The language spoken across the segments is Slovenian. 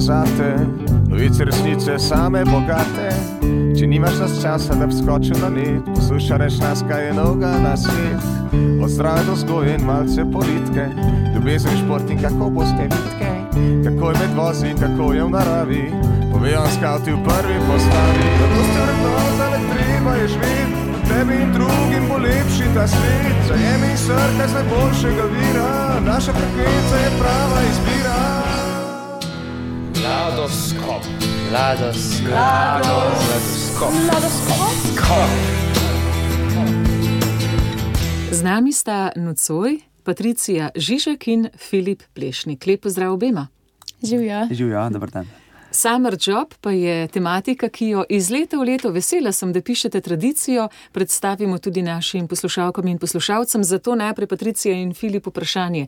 zate, novice resnice same bogate. Če nimaš nas časa, da bi skočil na net, poslušaj reč nas, kaj je noga na svet. Od zdrave do zgoje in malce politike, ljubezen šport in kako boste vidke, kako je med vozi in kako je v naravi. Povejo nam skavti v prvi postavi, da boste vrednota, ne treba je živeti. Tebi in drugim bo lepši ta svet, zajemi srce z najboljšega vira, naša frekvenca je prava izbira. Ladoskop. Ladoskop. Ladoskop. Ladoskop. Z nami sta nocoj Patricija Žižek in Filip Plešnik. Lep pozdrav obema. Živijo. Živijo, dober dan. Summer Job pa je tematika, ki jo iz leta v leto vesela sem, da pišete tradicijo, predstavimo tudi našim poslušalkam in poslušalcem. Zato najprej Patricija in Filip vprašanje.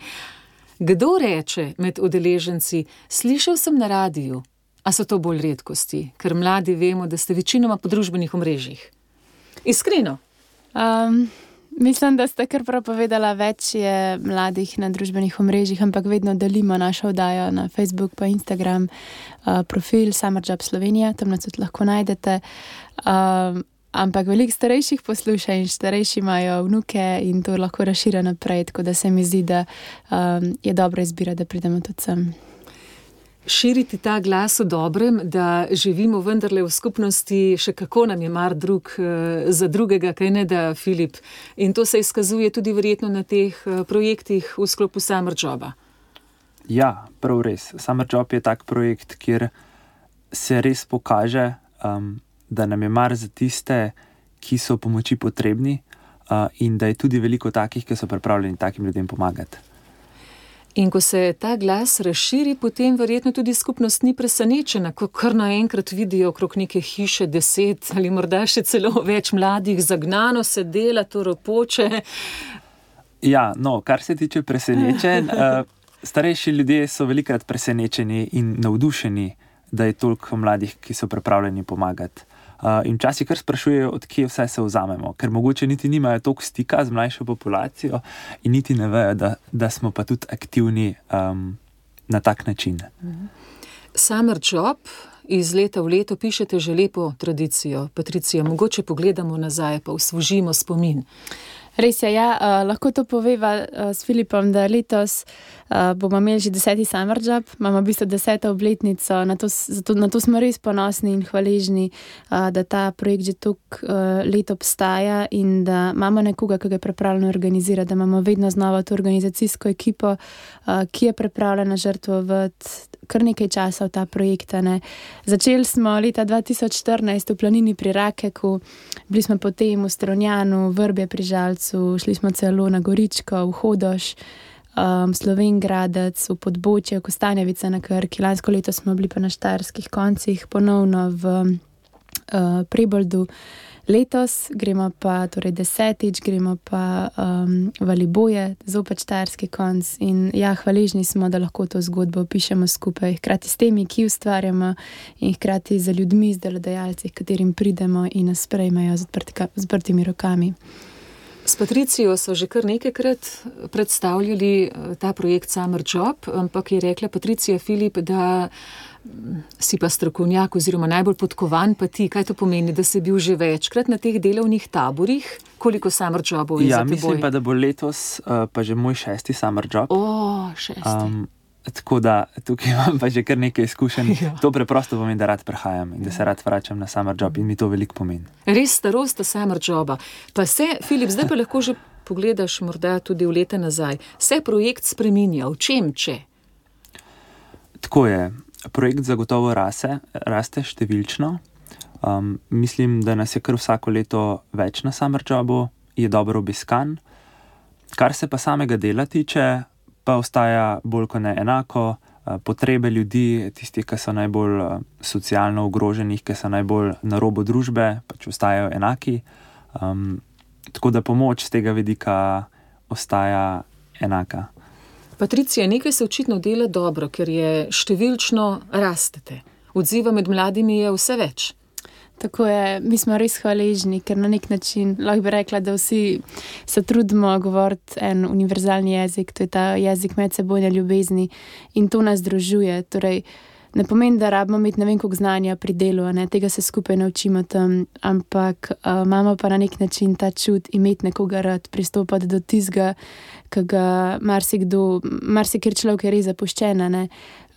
Kdo reče med udeleženci, slišal sem na radiju, a so to bolj redkosti, ker mladi vemo, da ste večinoma po družbenih omrežjih? Iskreno. Um, Mislim, da ste kar prav povedala, več je mladih na družbenih omrežjih, ampak vedno delimo našo oddajo na Facebook, pa Instagram, uh, profil Summer Job Slovenija, tam nas tudi lahko najdete. Um, ampak veliko starejših posluša in starejši imajo vnuke in to lahko razširijo naprej, tako da se mi zdi, da um, je dobra izbira, da pridemo tudi sem širiti ta glas o dobrem, da živimo vendarle v skupnosti, še kako nam je mar drug eh, za drugega, kaj ne da Filip. In to se izkazuje tudi verjetno na teh eh, projektih v sklopu Summer Joba. Ja, prav res. Summer Job je tak projekt, kjer se res pokaže, um, da nam je mar za tiste, ki so pomoči potrebni, uh, in da je tudi veliko takih, ki so pripravljeni takim ljudem pomagati. In ko se ta glas razširi, potem verjetno tudi skupnost ni presenečena, ko kar naenkrat vidijo okrog neke hiše deset ali morda še celo več mladih, zagnano se dela, to ropoče. Ja, no, kar se tiče presenečenj, uh, starejši ljudje so velikrat presenečeni in navdušeni, da je toliko mladih, ki so pripravljeni pomagati. Uh, in včasih kar sprašujejo, odkje vse se vzamemo, ker mogoče niti nimajo toliko stika z mlajšo populacijo in niti ne vejo, da, da smo pa tudi aktivni um, na tak način. Summer Job. Iz leta v leto pišete že lepo tradicijo, Patricija. Mogoče pogledamo nazaj, pa usvožimo spomin. Res je, ja, uh, lahko to poveva uh, s Filipom, da letos uh, bomo imeli že deseti summer job, imamo v bistvu deseto obletnico, na to, zato, na to smo res ponosni in hvaležni, uh, da ta projekt že toliko uh, let obstaja in da imamo nekoga, ki ga je pripravljeno organizirati, da imamo vedno znova to organizacijsko ekipo, uh, ki je pripravljena žrtvovati kar nekaj časa v ta projekt. Začeli smo leta 2014 v planini pri Rakeku, bili smo potem v Stronjanu, v Vrbe pri Žalcu, šli smo celo na Goričko, v Hodoš. Um, Slovengradec, v podbočju, Kostanjevica na Krki, lansko leto smo bili pa na štarskih koncih, ponovno v uh, Preboldu. Letos gremo pa, torej desetič, gremo pa um, v Liboje, zopet štajerski konc. In ja, hvaležni smo, da lahko to zgodbo pišemo skupaj, hkrati s temi, ki ustvarjamo, in hkrati z ljudmi, z delodajalci, katerim pridemo in nas sprejmejo z odprtimi rokami. S Patricijo so že kar nekajkrat predstavljali eh, ta projekt Summer Job, ampak je rekla Patricija Filip, da si pa strokovnjak, oziroma najbolj podkovan, pa ti, kaj to pomeni, da si bil že večkrat na teh delovnih taborih, koliko summer jobov je ja? Mislim pa, da bo letos uh, pa že moj šesti summer job. O, šesti. Um, tako da tukaj imam pa že kar nekaj izkušenj. Ja. To preprosto pomeni, da rad prehajam in da se rad vračam na summer job in mi to veliko pomeni. Res starost summer joba. Pa se, Filip, zdaj pa lahko že pogledaš morda tudi v leta nazaj. Se projekt spreminja, v čem če? Tako je projekt zagotovo rase, raste številčno. Um, mislim, da nas je kar vsako leto več na Summer Jobu, je dobro obiskan. Kar se pa samega dela tiče, pa ostaja bolj kot ne enako. Potrebe ljudi, tistih, ki so najbolj socialno ogroženi, ki so najbolj na robu družbe, pač ostajajo enaki. Um, tako da pomoč z tega vidika ostaja enaka. Patricija, nekaj se očitno dela dobro, ker je številčno rastete. Odziva med mladimi je vse več. Tako je, mi smo res hvaležni, ker na nek način lahko bi rekla, da vsi se trudimo govoriti en univerzalni jezik, to je ta jezik medsebojne ljubezni in to nas združuje. Torej, ne pomeni, da rabimo imeti ne vem koliko znanja pri delu, ne, tega se skupaj naučimo tam, ampak uh, imamo pa na nek način ta čut imeti nekoga rad, pristopati do tizga, ki ga marsikdo, marsikjer človek je res zapuščen.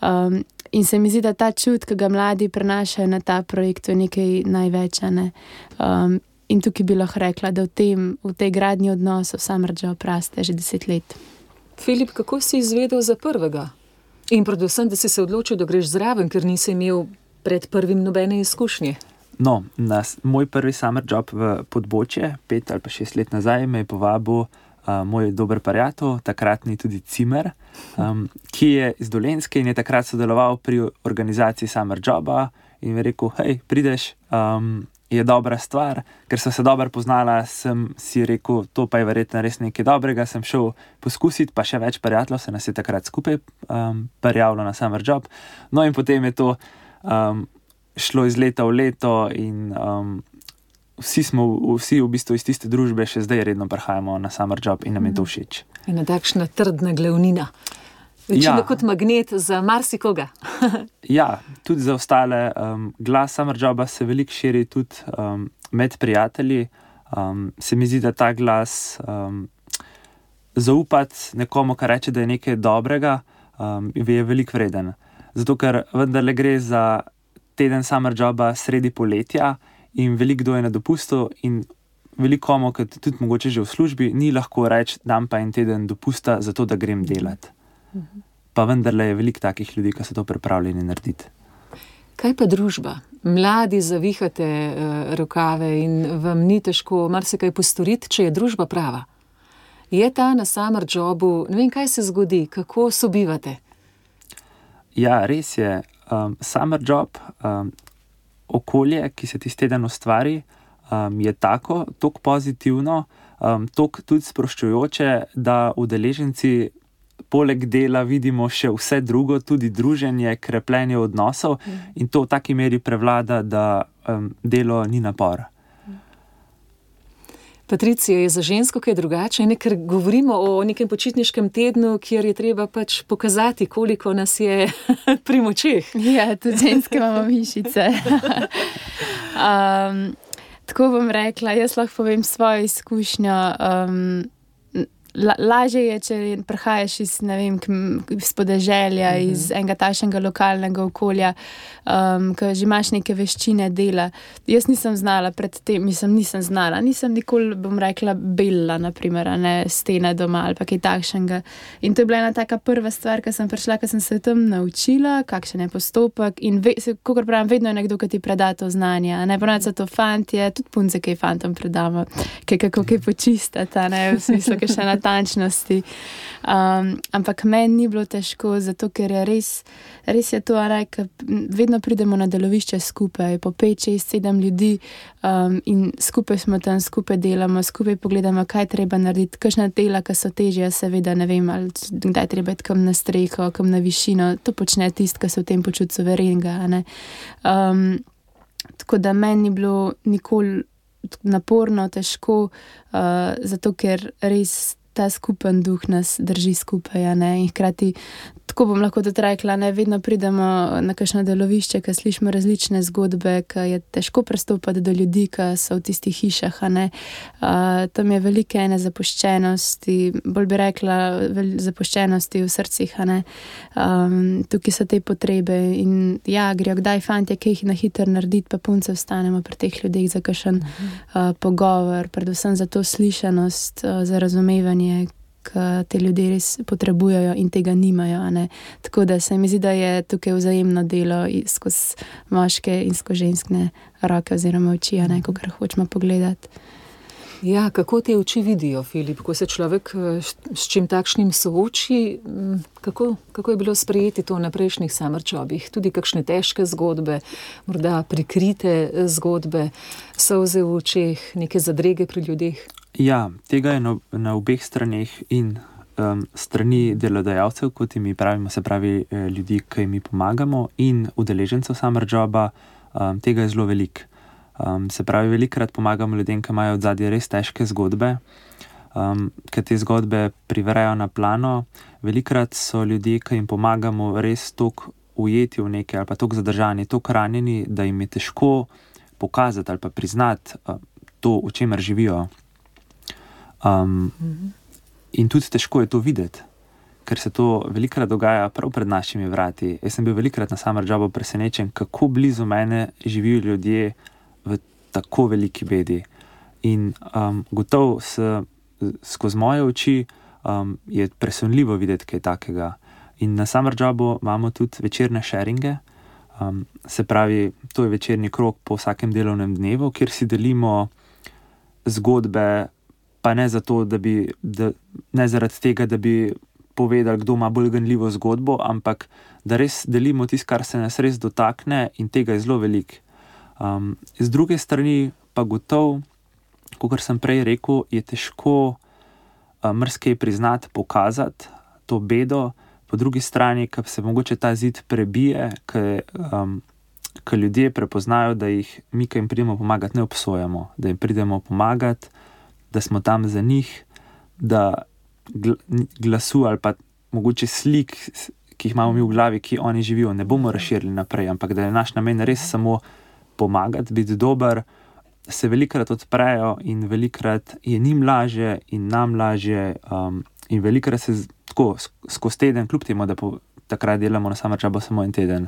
Um, in se mi zdi, da ta čut, ki ga mladi prenašajo na ta projekt, je nekaj največje. Um, in tukaj bi lahko rekla, da v, tem, v tej gradnji odnosov sam rađa opraste že deset let. Filip, kako si izvedel za prvega? In predvsem, da si se odločil, da greš zraven, ker nisi imel pred prvim nobene izkušnje. No, nas, moj prvi summer job v podbočje, pet ali pa šest let nazaj, me je povabil uh, moj dober prijatelj, takratni tudi Cimer, um, ki je iz Dolenske in je takrat sodeloval pri organizaciji summer joba in je rekel: hej, prideš. Um, je dobra stvar, ker so se dobro poznala, sem si rekel, to pa je verjetno res nekaj dobrega. Sem šel poskusiti, pa še več prijateljev se nas je takrat skupaj um, prijavilo na Summer Job. No, in potem je to um, šlo iz leta v leto, in um, vsi smo, vsi v bistvu iz tiste družbe, še zdaj redno prihajamo na Summer Job in nam je to mhm. všeč. Ena takšna trdna glavnina. Večino ja. kot magnet za marsikoga. ja, tudi za ostale. Um, glas Summerjoba se veliko širi tudi um, med prijatelji. Um, se mi zdi, da ta glas um, zaupati nekomu, kar reče, da je nekaj dobrega, um, je veliko vreden. Zato, ker vendarle gre za teden Summerjoba sredi poletja in veliko kdo je na dopustu. Veliko komu, tudi mogoče že v službi, ni lahko reči, da imam pa en teden dopusta, zato da grem delati. Pa vendarle je veliko takih ljudi, ki so to pripravljeni narediti. Kaj pa družba? Mladi zavihate uh, rokave in vam ni težko marsikaj postoriti, če je družba prava. Je ta na summer jobu, ne vem, kaj se zgodi, kako sobivate? Ja, res je. Um, summer job, um, okolje, ki se tisti teden ustvari, um, je tako, tako pozitivno, um, tako tudi sproščujoče, da udeleženci poleg dela vidimo še vse drugo, tudi druženje, krepljenje odnosov mm. in to v taki meri prevlada, da um, delo ni napor. Patricija je za žensko kaj drugače, ne, ker govorimo o nekem počitniškem tednu, kjer je treba pač pokazati, koliko nas je pri močeh. Ja, tudi ženske imamo mišice. um, tako bom rekla, jaz lahko povem svojo izkušnjo. Um, La, lažje je, če prihajaš iz, vem, iz podeželja, mm -hmm. iz enega takšnega lokalnega okolja, um, ki že imaš neke veščine dela. Jaz nisem znala predtem, mislim, nisem znala, nisem nikoli, bom rekla, bila, naprimer, ne stene doma ali kaj takšnega. In to je bila ena taka prva stvar, ki sem prišla, ker sem se tam naučila, kakšen je postopek. In kot pravim, vedno je nekdo, ki ti preda to znanje. Ne da so to fantje, tudi punce, ki fantom predamo, ki kako kaj počistata, ne v smislu, ki še na natančnosti. Um, ampak meni ni bilo težko, zato ker je res, res je to, da vedno pridemo na delovišče skupaj, po 5, 6, 7 ljudi um, in skupaj smo tam, skupaj delamo, skupaj pogledamo, kaj treba narediti. Kakšna dela, ki so težje, seveda ne vem, ali kdaj treba iti kam na streho, kam na višino. To počne tisti, ki se v tem počuti suverenega. Um, tako da meni ni bilo nikoli. Naporno, težko, uh, zato ker res ta skupen duh nas drži skupaj. In hkrati tako bom lahko tudi rekla, da vedno pridemo na kakšno delovišče, ki slišimo različne zgodbe, ki je težko pristopiti do ljudi, ki so v tistih hišah. Uh, tam je velike ene zapuščenosti, bolj bi rekla, zapuščenosti v srcih. Um, tukaj so te potrebe in ja, grejo kdaj fanti, ki jih na hitro narediti, pa punce vstanemo pri teh ljudeh za kakšen uh, pogovor, predvsem za to slišanost, uh, za razumevanje ki te ljudje res potrebujejo in tega nimajo. Tako da se mi zdi, da je tukaj vzajemno delo skozi moške in skozi ženske roke oziroma oči, ne kako hočemo pogledati. Ja, kako te oči vidijo, Filip, ko se človek eh, s čim takšnim sooči? Kako, kako je bilo sprejeti to na prejšnjih samrčobih? Tudi kakšne težke zgodbe, morda prikrite zgodbe, solze v očeh, neke zadrege pri ljudeh? Ja, tega je na, na obeh straneh in um, strani delodajalcev, kot jim pravimo, se pravi eh, ljudi, ki jim pomagamo, in udeležencev samrčoba, um, tega je zelo veliko. Um, se pravi, velikokrat pomagamo ljudem, ki imajo v zadnji res težke zgodbe, um, ki te zgodbe privrejo na plano. Velikokrat so ljudje, ki jim pomagamo, res tako ujeti v nekaj ali pa tako zadržani, tako ranjeni, da jim je težko pokazati ali pa priznati uh, to, v čemer živijo. Um, in tudi težko je to videti, ker se to velikokrat dogaja prav pred našimi vrati. Jaz sem bil velikokrat na samem džabu presenečen, kako blizu mene živijo ljudje v tako veliki bedi. In um, gotovo se skozi moje oči um, je presunljivo videti kaj takega. In na samem džabu imamo tudi večerne sharinge. Um, se pravi, to je večerni krok po vsakem delovnem dnevu, kjer si delimo zgodbe, pa ne, zato, da bi, da, ne zaradi tega, da bi povedali, kdo ima bolj ganljivo zgodbo, ampak da res delimo tisto, kar se nas res dotakne, in tega je zelo veliko. Um, z druge strani pa gotovo, kot sem prej rekel, je težko uh, mrske priznati, pokazati to bedo, po drugi strani, ker se mogoče ta zid prebije, ker um, ljudje prepoznajo, da jih mi, ki jim pridemo pomagati, ne obsojamo, da jim pridemo pomagati, da smo tam za njih, da glasu ali pa mogoče slik, ki jih imamo mi v glavi, ki oni živijo, ne bomo razširili naprej, ampak da je naš namen res samo pomagati, biti dober. Se velikokrat odprejo, in velikokrat je njim lažje, in nam lažje, um, in velikokrat se tako skozi teden, kljub temu, da po, takrat delamo na samem čabu samo en teden,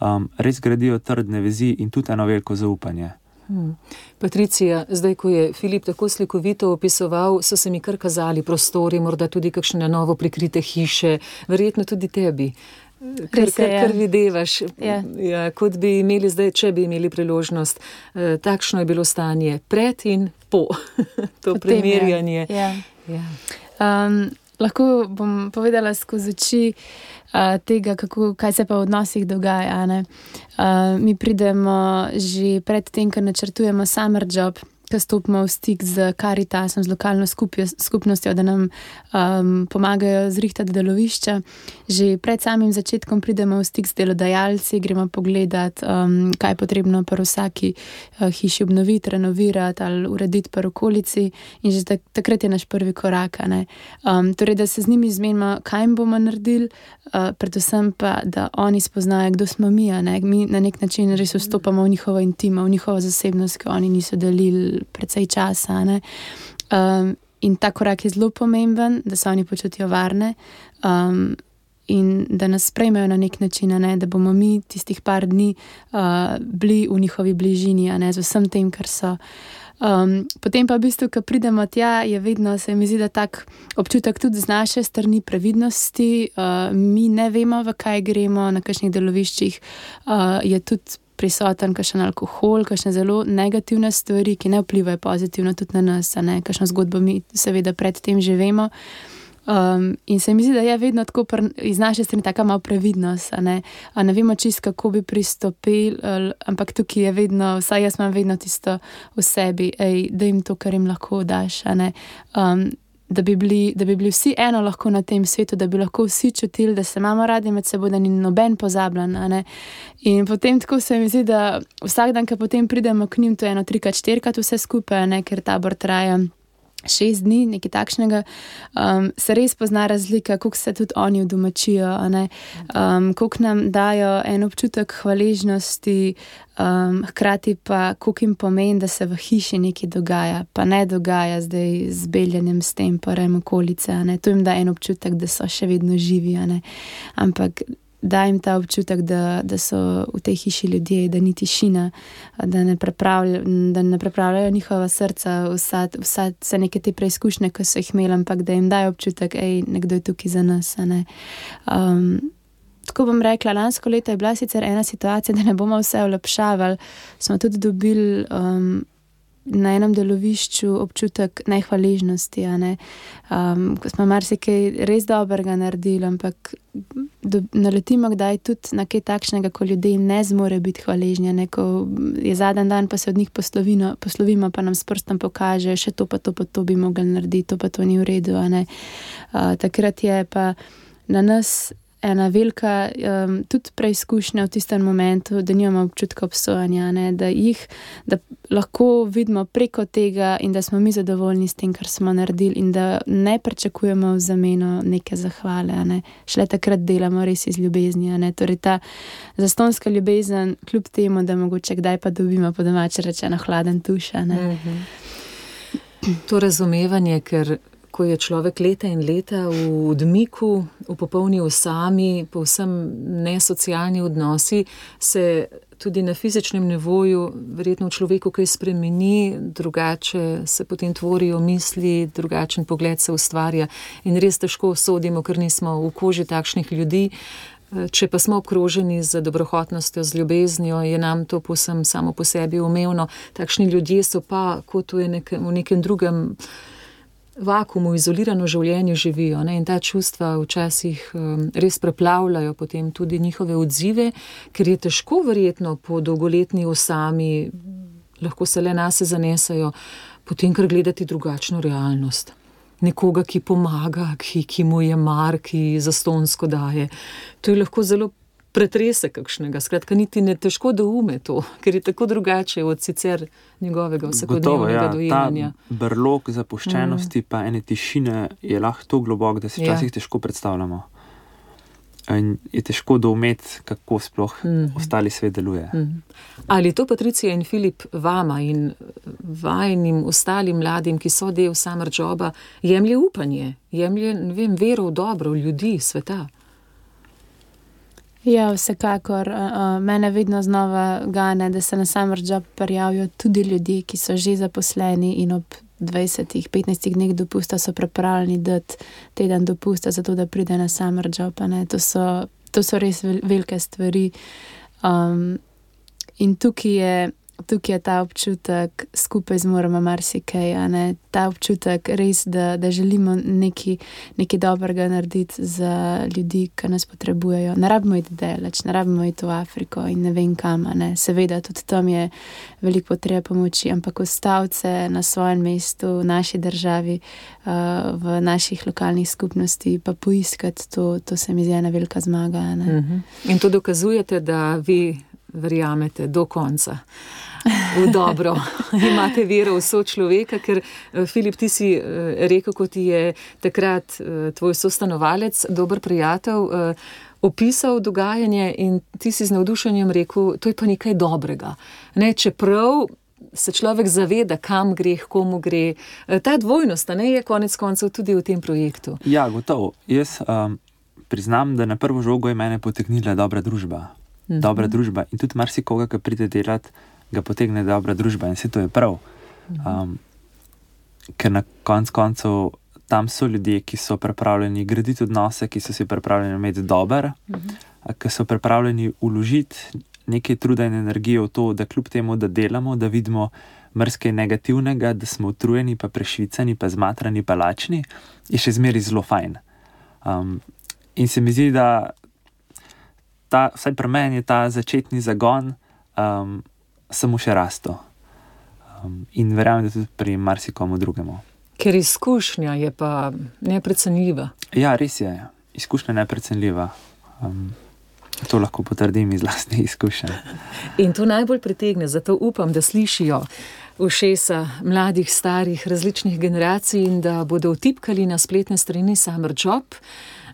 um, res gradijo trdne vezi in tudi eno veliko zaupanje. Hmm. Patricija, zdaj, ko je Filip tako slikovito opisoval, so se mi kar kazali prostori, morda tudi kakšne novo prikrite hiše, verjetno tudi tebi. Kar, kar, kar videvaš, ja. Ja, kot bi imeli zdaj, če bi imeli priložnost. E, takšno je bilo stanje pred in po to Potem, primerjanje. Ja. Ja. Um, lahko bom povedala skozi oči uh, tega, kako, kaj se pa v odnosih dogaja. Uh, mi pridemo že pred tem, ker načrtujemo summer job ko stopimo v stik z Karitasom, z lokalno skupnostjo, da nam um, pomagajo zrihtati delovišča. Že pred samim začetkom pridemo v stik z delodajalci, gremo pogledat, um, kaj je potrebno pri vsaki uh, hiši obnoviti, renovirati ali urediti pri okolici. In že tak, takrat je naš prvi korak. Um, torej, da se z njimi zmenimo, kaj jim bomo naredili, uh, predvsem pa, da oni spoznajo, kdo smo mi. Ne? Mi na nek način res vstopamo v njihovo intimo, v njihovo zasebnost, ki oni niso delili precej časa. Um, in ta korak je zelo pomemben, da se oni počutijo varne um, in da nas sprejmejo na nek način, ne? da bomo mi tistih par dni uh, bili v njihovi bližini, z vsem tem, kar so. Um, potem pa v bistvu, ko pridemo tja, je vedno se mi zdi, da tak občutek tudi z naše strani previdnosti, uh, mi ne vemo, v kaj gremo, na kakšnih deloviščih uh, je tudi prisoten kakšen alkohol, kakšne zelo negativne stvari, ki ne vplivajo pozitivno tudi na nas, ne kakšno zgodbo mi seveda predtem že vemo. Um, in se mi zdi, da je vedno tako pr, iz naše strani tako malo previdnost. Ne? ne vemo čist, kako bi pristopili, ampak tukaj je vedno, vsaj jaz imam vedno tisto v sebi, ej, da jim to, kar jim lahko daš da bi, bili, da bi bili vsi eno lahko na tem svetu, da bi lahko vsi čutili, da se imamo radi med seboj, da ni noben pozabljen. In potem tako se mi zdi, da vsak dan, ko potem pridemo k njim, to je eno, trikrat, štirikrat vse skupaj, ne, ker tabor traja šest dni, nekaj takšnega, um, se res pozna razlika, kako se tudi oni domačijo, um, kako nam dajo en občutek hvaležnosti, um, hkrati pa kako jim pomeni, da se v hiši nekaj dogaja, pa ne dogaja zdaj z beljanjem s tem, pa rejmo okolice. To jim da en občutek, da so še vedno živi. Ampak da jim ta občutek, da, da so v tej hiši ljudje, da ni tišina, da ne, da ne prepravljajo njihova srca, vse, vse neke te preizkušnje, ki so jih imeli, ampak da jim dajo občutek, da je nekdo tukaj za nas. Um, tako bom rekla, lansko leto je bila sicer ena situacija, da ne bomo vse olepšavali, smo tudi dobili. Um, na enem delovišču občutek nehvaležnosti. Ne? Um, ko smo marsikaj res dobrega naredili, ampak do, naletimo kdaj tudi na kaj takšnega, ko ljudje ne zmore biti hvaležni. Ne? Ko je zadnji dan, pa se od njih poslovino, poslovimo, pa nam s prstom pokaže, še to, pa to, pa to bi mogli narediti, to pa to ni v redu. Uh, takrat je pa na nas ena velika um, tudi preizkušnja v tistem momentu, da nimamo občutka obsojanja, ne, da jih da lahko vidimo preko tega in da smo mi zadovoljni s tem, kar smo naredili, in da ne pričakujemo v zameno neke zahvale. Ne. Šele takrat delamo res iz ljubezni. Torej ta zastonska ljubezen, kljub temu, da mogoče kdaj pa dobimo po domače rečeno hladen tuša. Mhm. To razumevanje, ker ko je človek leta in leta v odmiku, v popolni osami, povsem nesocialni odnosi, se tudi na fizičnem nivoju, verjetno v človeku kaj spremeni, drugače se potem tvorijo misli, drugačen pogled se ustvarja in res težko sodimo, ker nismo v koži takšnih ljudi. Če pa smo obkroženi z dobrohotnostjo, z ljubeznijo, je nam to posem samo po sebi umevno. Takšni ljudje so pa, kot v nekem, v nekem drugem vakumu, izolirano življenje živijo ne? in ta čustva včasih um, res preplavljajo potem tudi njihove odzive, ker je težko verjetno po dolgoletni osami, lahko se le nas zanesajo, potem kar gledati drugačno realnost. Nekoga, ki pomaga, ki, ki mu je mar, ki zastonsko daje. To je lahko zelo pretrese kakšnega. Skratka, niti ne težko doume to, ker je tako drugače od sicer njegovega vsakodnevnega ja, dojemanja. Brlog zapuščenosti, mm. pa ene tišine je lahko tako globok, da si ja. včasih ja. težko predstavljamo. In je težko doumeti, kako sploh mm. ostali svet deluje. Mm. Ali to Patricija in Filip vama in vajnim ostalim mladim, ki so del Summer Joba, jemlje upanje, jemlje vem, vero v dobro, ljudi, sveta? Ja, vsekakor. Mene vedno znova gane, da se na Summer Job prijavijo tudi ljudje, ki so že zaposleni in ob 20-15 dneh dopusta so pripravljeni dati teden dopusta, zato da pride na Summer Job. To so, to so res velike stvari. Um, in tukaj je tukaj je ta občutek, skupaj zmoremo marsikaj, ta občutek res, da, da želimo nekaj, nekaj dobrega narediti za ljudi, ki nas potrebujejo. Ne rabimo iti daleč, ne rabimo iti v Afriko in ne vem kam. Ne. Seveda, tudi tam je veliko potrebe pomoči, ampak ostavce na svojem mestu, v naši državi, uh, v naših lokalnih skupnosti, pa poiskati to, to se mi zdi ena velika zmaga. Uh mhm. -huh. In to dokazujete, da vi verjamete do konca v dobro, imate vero v so človeka, ker eh, Filip, ti si eh, rekel, kot je takrat eh, tvoj sostanovalec, dober prijatelj, opisal dogajanje in ti si z navdušenjem rekel, to je pa nekaj dobrega. Ne, čeprav se človek zaveda, kam gre, komu gre. Ta dvojnost ne, je konec koncev tudi v tem projektu. Ja, gotovo. Jaz um, priznam, da na prvo žogo je mene potegnila dobra družba. Mhm. Dobra družba in tudi marsikoga, ki pride delati ga potegne dobra družba in vse to je prav. Um, ker na koncu koncev tam so ljudje, ki so pripravljeni graditi odnose, ki so si pripravljeni imeti dober, ki so pripravljeni uložiti nekaj truda in energije v to, da kljub temu, da delamo, da vidimo mrske negativnega, da smo utrujeni, pa prešvicani, pa zmatrani, pa lačni, je še zmeraj zelo fajn. Um, in se mi zdi, da ta, vsaj pri meni je ta začetni zagon. Um, samo še rasto. Um, in verjamem, da tudi pri marsikomu drugemu. Ker izkušnja je pa neprecenljiva. Ja, res je. Izkušnja je neprecenljiva. Um, to lahko potrdim iz vlastnih izkušenj. In to najbolj pritegne, zato upam, da slišijo ušesa mladih, starih, različnih generacij in da bodo vtipkali na spletne strani Summer Job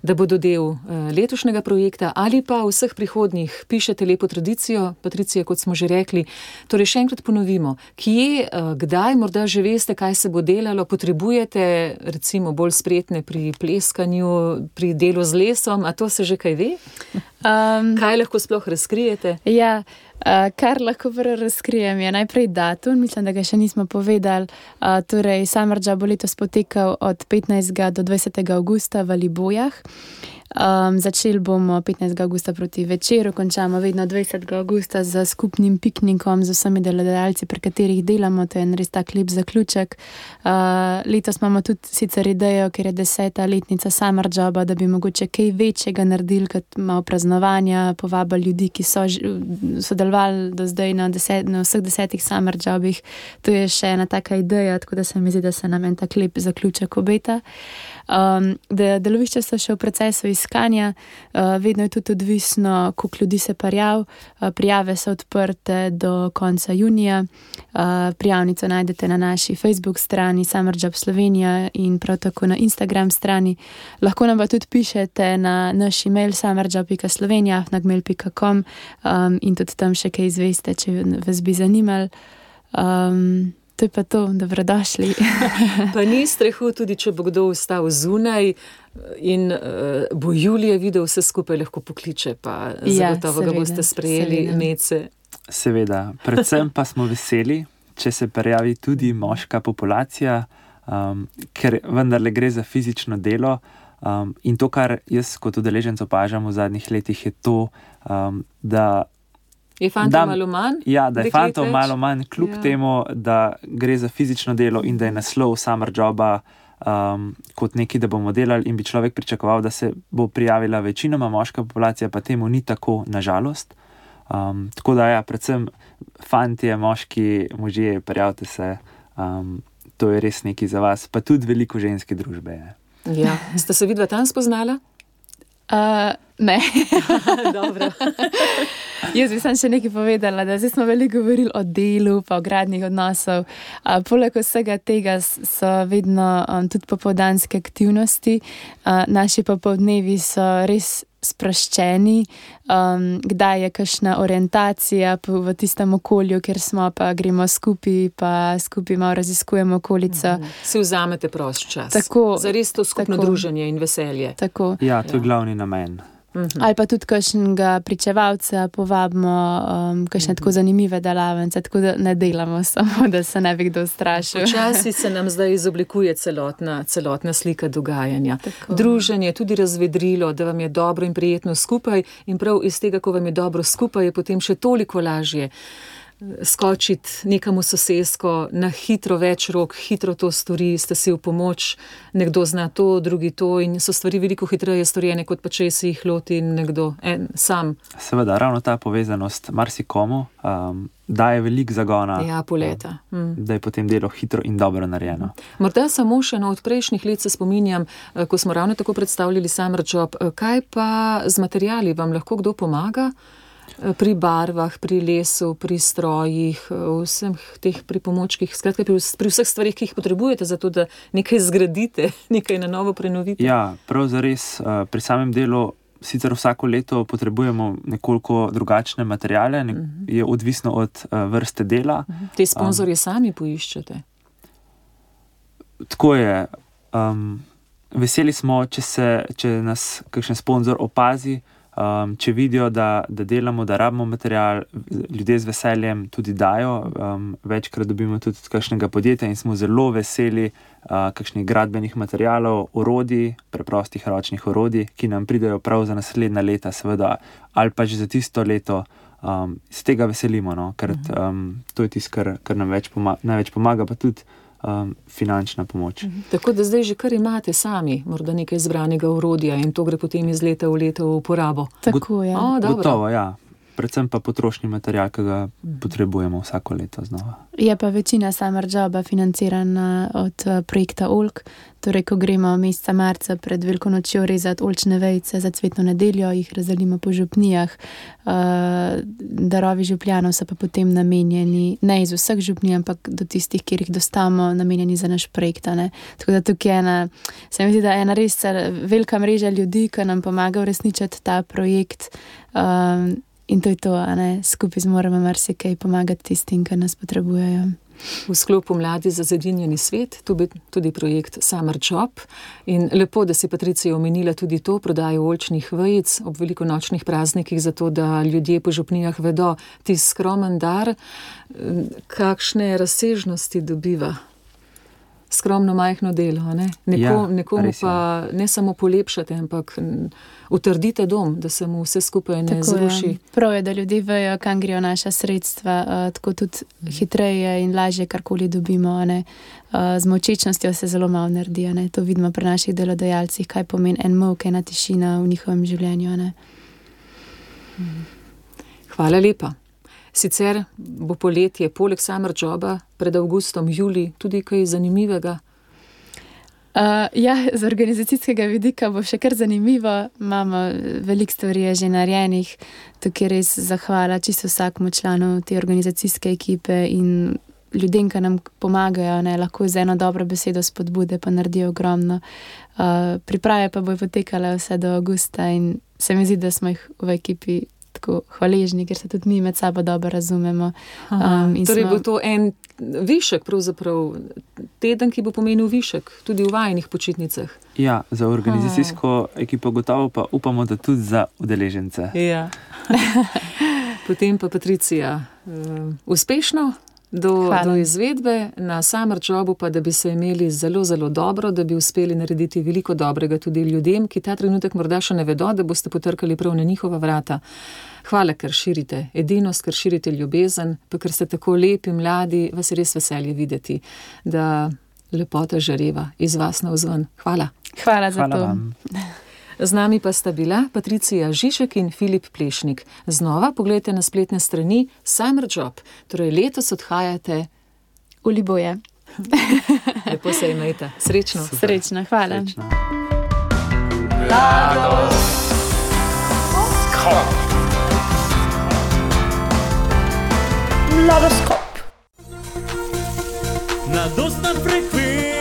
da bodo del eh, letošnjega projekta ali pa vseh prihodnjih, pišete lepo tradicijo, Patricija, kot smo že rekli. Torej, še enkrat ponovimo, kje, eh, kdaj, morda že veste, kaj se bo delalo, potrebujete recimo bolj spretne pri pleskanju, pri delu z lesom, a to se že kaj ve? Um, kaj lahko sploh razkrijete? Ja. Uh, kar lahko razkrijem, je najprej datum, mislim, da ga še nismo povedali. Uh, torej, Samrdža bo letos potekal od 15. do 20. augusta v Libojah. Um, začeli bomo 15. augusta proti večeru, končamo vedno 20. augusta z skupnim piknikom z vsemi delodajalci, pri katerih delamo. To je res tak lep zaključek. Uh, letos imamo tudi sicer idejo, ker je deseta letnica Summer Joba, da bi mogoče kaj večjega naredili, kot malo praznovanja, povabili ljudi, ki so sodelovali do zdaj na, deset, na vseh desetih Summer Jobih. To je še ena taka ideja, tako da se mi zdi, da se nam en tak lep zaključek obeta. Um, de, delovišča so še v procesu iskanja. Uh, vedno je tudi odvisno, koliko ljudi se parjav. Uh, prijave so odprte do konca junija. Uh, prijavnico najdete na naši Facebook strani Summer Job Slovenija in prav tako na Instagram strani. Lahko nam pa tudi pišete na naš e-mail summerjob.slovenija.com um, in tudi tam še kaj izveste, če vas bi zanimalo. Um, to je pa to, da dobrodošli. pa ni strehu, tudi če bo kdo ostal zunaj in uh, bo Julija videl vse skupaj, lahko pokliče, pa ja, zagotovo ga boste sprejeli, seveda. mece. Seveda, predvsem pa smo veseli, če se prijavi tudi moška populacija, um, ker vendarle gre za fizično delo. Um, in to, kar jaz kot udeleženec opažam v zadnjih letih, je to, um, da Je fantov malo manj? Ja, da je fantov malo manj, kljub ja. temu, da gre za fizično delo in da je naslov summer joba um, kot nekaj, da bomo delali, in bi človek pričakoval, da se bo prijavila večinoma moška populacija, pa temu ni tako, nažalost. Um, tako da, ja, predvsem fanti, moški, možje, prijavite se, um, to je res nekaj za vas, pa tudi veliko ženske družbe. Je. Ja, ste se vidva tam spoznala? Uh, ne. Jaz bi sem še nekaj povedala, da smo veliko govorili o delu, pa o gradnih odnosov. Poleg vsega tega so vedno um, tudi popoldanske aktivnosti, uh, naši popoldnevi so res sproščeni, um, kdaj je kakšna orientacija v tistem okolju, kjer smo, pa gremo skupaj, pa skupaj malo raziskujemo okolico. Mhm. Si vzamete prost čas. Tako, za res to skupno tako, druženje in veselje. Tako. Ja, to je ja. glavni namen. -hmm. Ali pa tudi kakšnega pričevalca povabimo, um, kakšne mm -hmm. tako zanimive delavnice, tako da ne delamo samo, da se ne bi kdo strašil. Včasih se nam zdaj izoblikuje celotna, celotna slika dogajanja. Tako. Druženje je tudi razvedrilo, da vam je dobro in prijetno skupaj, in prav iz tega, ko vam je dobro skupaj, je potem še toliko lažje skočiti nekam v sosedsko, na hitro več rok, hitro to stori, ste si v pomoč, nekdo zna to, drugi to in so stvari veliko hitreje storjene, kot pa če si jih loti nekdo en, sam. Seveda, ravno ta povezanost marsikomu um, daje veliko zagona. Ja, poleta. Um, da je potem delo hitro in dobro narejeno. Morda samo še eno od prejšnjih let se spominjam, eh, ko smo ravno tako predstavljali Summer Job. Eh, kaj pa z materijali vam lahko kdo pomaga? Pri barvah, pri lesu, pri strojih, vseh teh pripomočkih, skratka, pri, pri vseh stvarih, ki jih potrebujete, zato da nekaj zgradite, nekaj na novo prenovite. Ja, prav za res eh, pri samem delu. Sicer vsako leto potrebujemo nekoliko drugačne materijale, ne, uh mhm. -huh. je odvisno od uh, vrste dela. Uh mhm. -huh. Te sponzorje um, sami poiščete. Tako je. Um, veseli smo, če, se, če nas kakšen sponzor opazi, Um, če vidijo, da, da delamo, da rabimo material, ljudje z veseljem tudi dajo. Um, večkrat dobimo tudi od kakšnega podjetja in smo zelo veseli uh, kakšnih gradbenih materialov, orodij, preprostih ročnih orodij, ki nam pridejo prav za naslednja leta, seveda, ali pa že za tisto leto. Um, z tega veselimo, no? ker um, to je tisto, kar, kar nam pomaga, največ pomaga, pa tudi um, finančna pomoč. Mhm. Tako da zdaj že kar imate sami, morda nekaj izbranega urodja in to gre potem iz leta v leto v uporabo. Tako je. Ja. Gotovo, ja predvsem pa potrošni material, ki ga potrebujemo vsako leto znova. Je pa večina Summer Joba financirana od uh, projekta Olk. Torej, ko gremo meseca marca pred veliko nočjo rezati olčne vejce za cvetno nedeljo, jih razdelimo po župnijah. Uh, darovi župljanov so pa potem namenjeni, ne iz vseh župnij, ampak do tistih, kjer jih dostamo, namenjeni za naš projekt. Ne? Tako da tukaj je ena, se mi zdi, da je ena res velika mreža ljudi, ki nam pomaga uresničiti ta projekt. Uh, In to je to, skupaj zmoremo marsikaj pomagati tistim, ki nas potrebujejo. V sklopu Mladi za zedinjeni svet, tu je tudi projekt Summer Job. In lepo, da si Patricija omenila tudi to prodajo olčnih vejic ob velikonočnih praznikih, zato da ljudje po župnijah vedo, ti skromen dar, kakšne razsežnosti dobiva skromno, majhno delo. Ne? Neko, ja, nekomu pa ne samo polepšate, ampak utrdite dom, da se mu vse skupaj ne tako zruši. Je. Prav je, da ljudje vejo, kam grejo naša sredstva, uh, tako tudi mm. hitreje in lažje karkoli dobimo. Uh, z močečnostjo se zelo malo naredi. To vidimo pri naših delodajalcih, kaj pomeni en mok, ena tišina v njihovem življenju. Mm. Hvala lepa. Sicer bo poletje, poleg summer joba, pred avgustom, juli, tudi kaj zanimivega. Uh, ja, z organizacijskega vidika bo še kar zanimivo. Imamo veliko stvari že narejenih, tukaj res zahvala čisto vsakmu članu te organizacijske ekipe in ljudem, ki nam pomagajo, ne lahko z eno dobro besedo spodbude, pa naredijo ogromno. Uh, priprave pa bojo potekale vse do avgusta in se mi zdi, da smo jih v ekipi tako hvaležni, ker se tudi mi med sabo dobro razumemo. Um, torej, smo... bo to en višek, pravzaprav teden, ki bo pomenil višek tudi v vajnih počitnicah. Ja, za organizacijsko Aha. ekipo gotovo, pa upamo, da tudi za udeležence. Ja. Potem pa Patricija, uh, uspešno do, do izvedbe na Summer Jobu, pa da bi se imeli zelo, zelo dobro, da bi uspeli narediti veliko dobrega tudi ljudem, ki ta trenutek morda še ne vedo, da boste potrkali prav na njihova vrata. Hvala, ker širite edinost, ker širite ljubezen, pa ker ste tako lepi, mladi, vas je res veselje videti, da lepota žareva iz vas na vzven. Hvala. Hvala za Hvala to. Vam. Z nami pa sta bila Patricija Žižek in Filip Plešnik. Znova pogledajte na spletne strani Summer Job, torej letos odhajate v Liboje. Lepo se imejte, srečno. Super. Srečno, hvala. Srečno. Mladoskop. Na dostan frekvenci.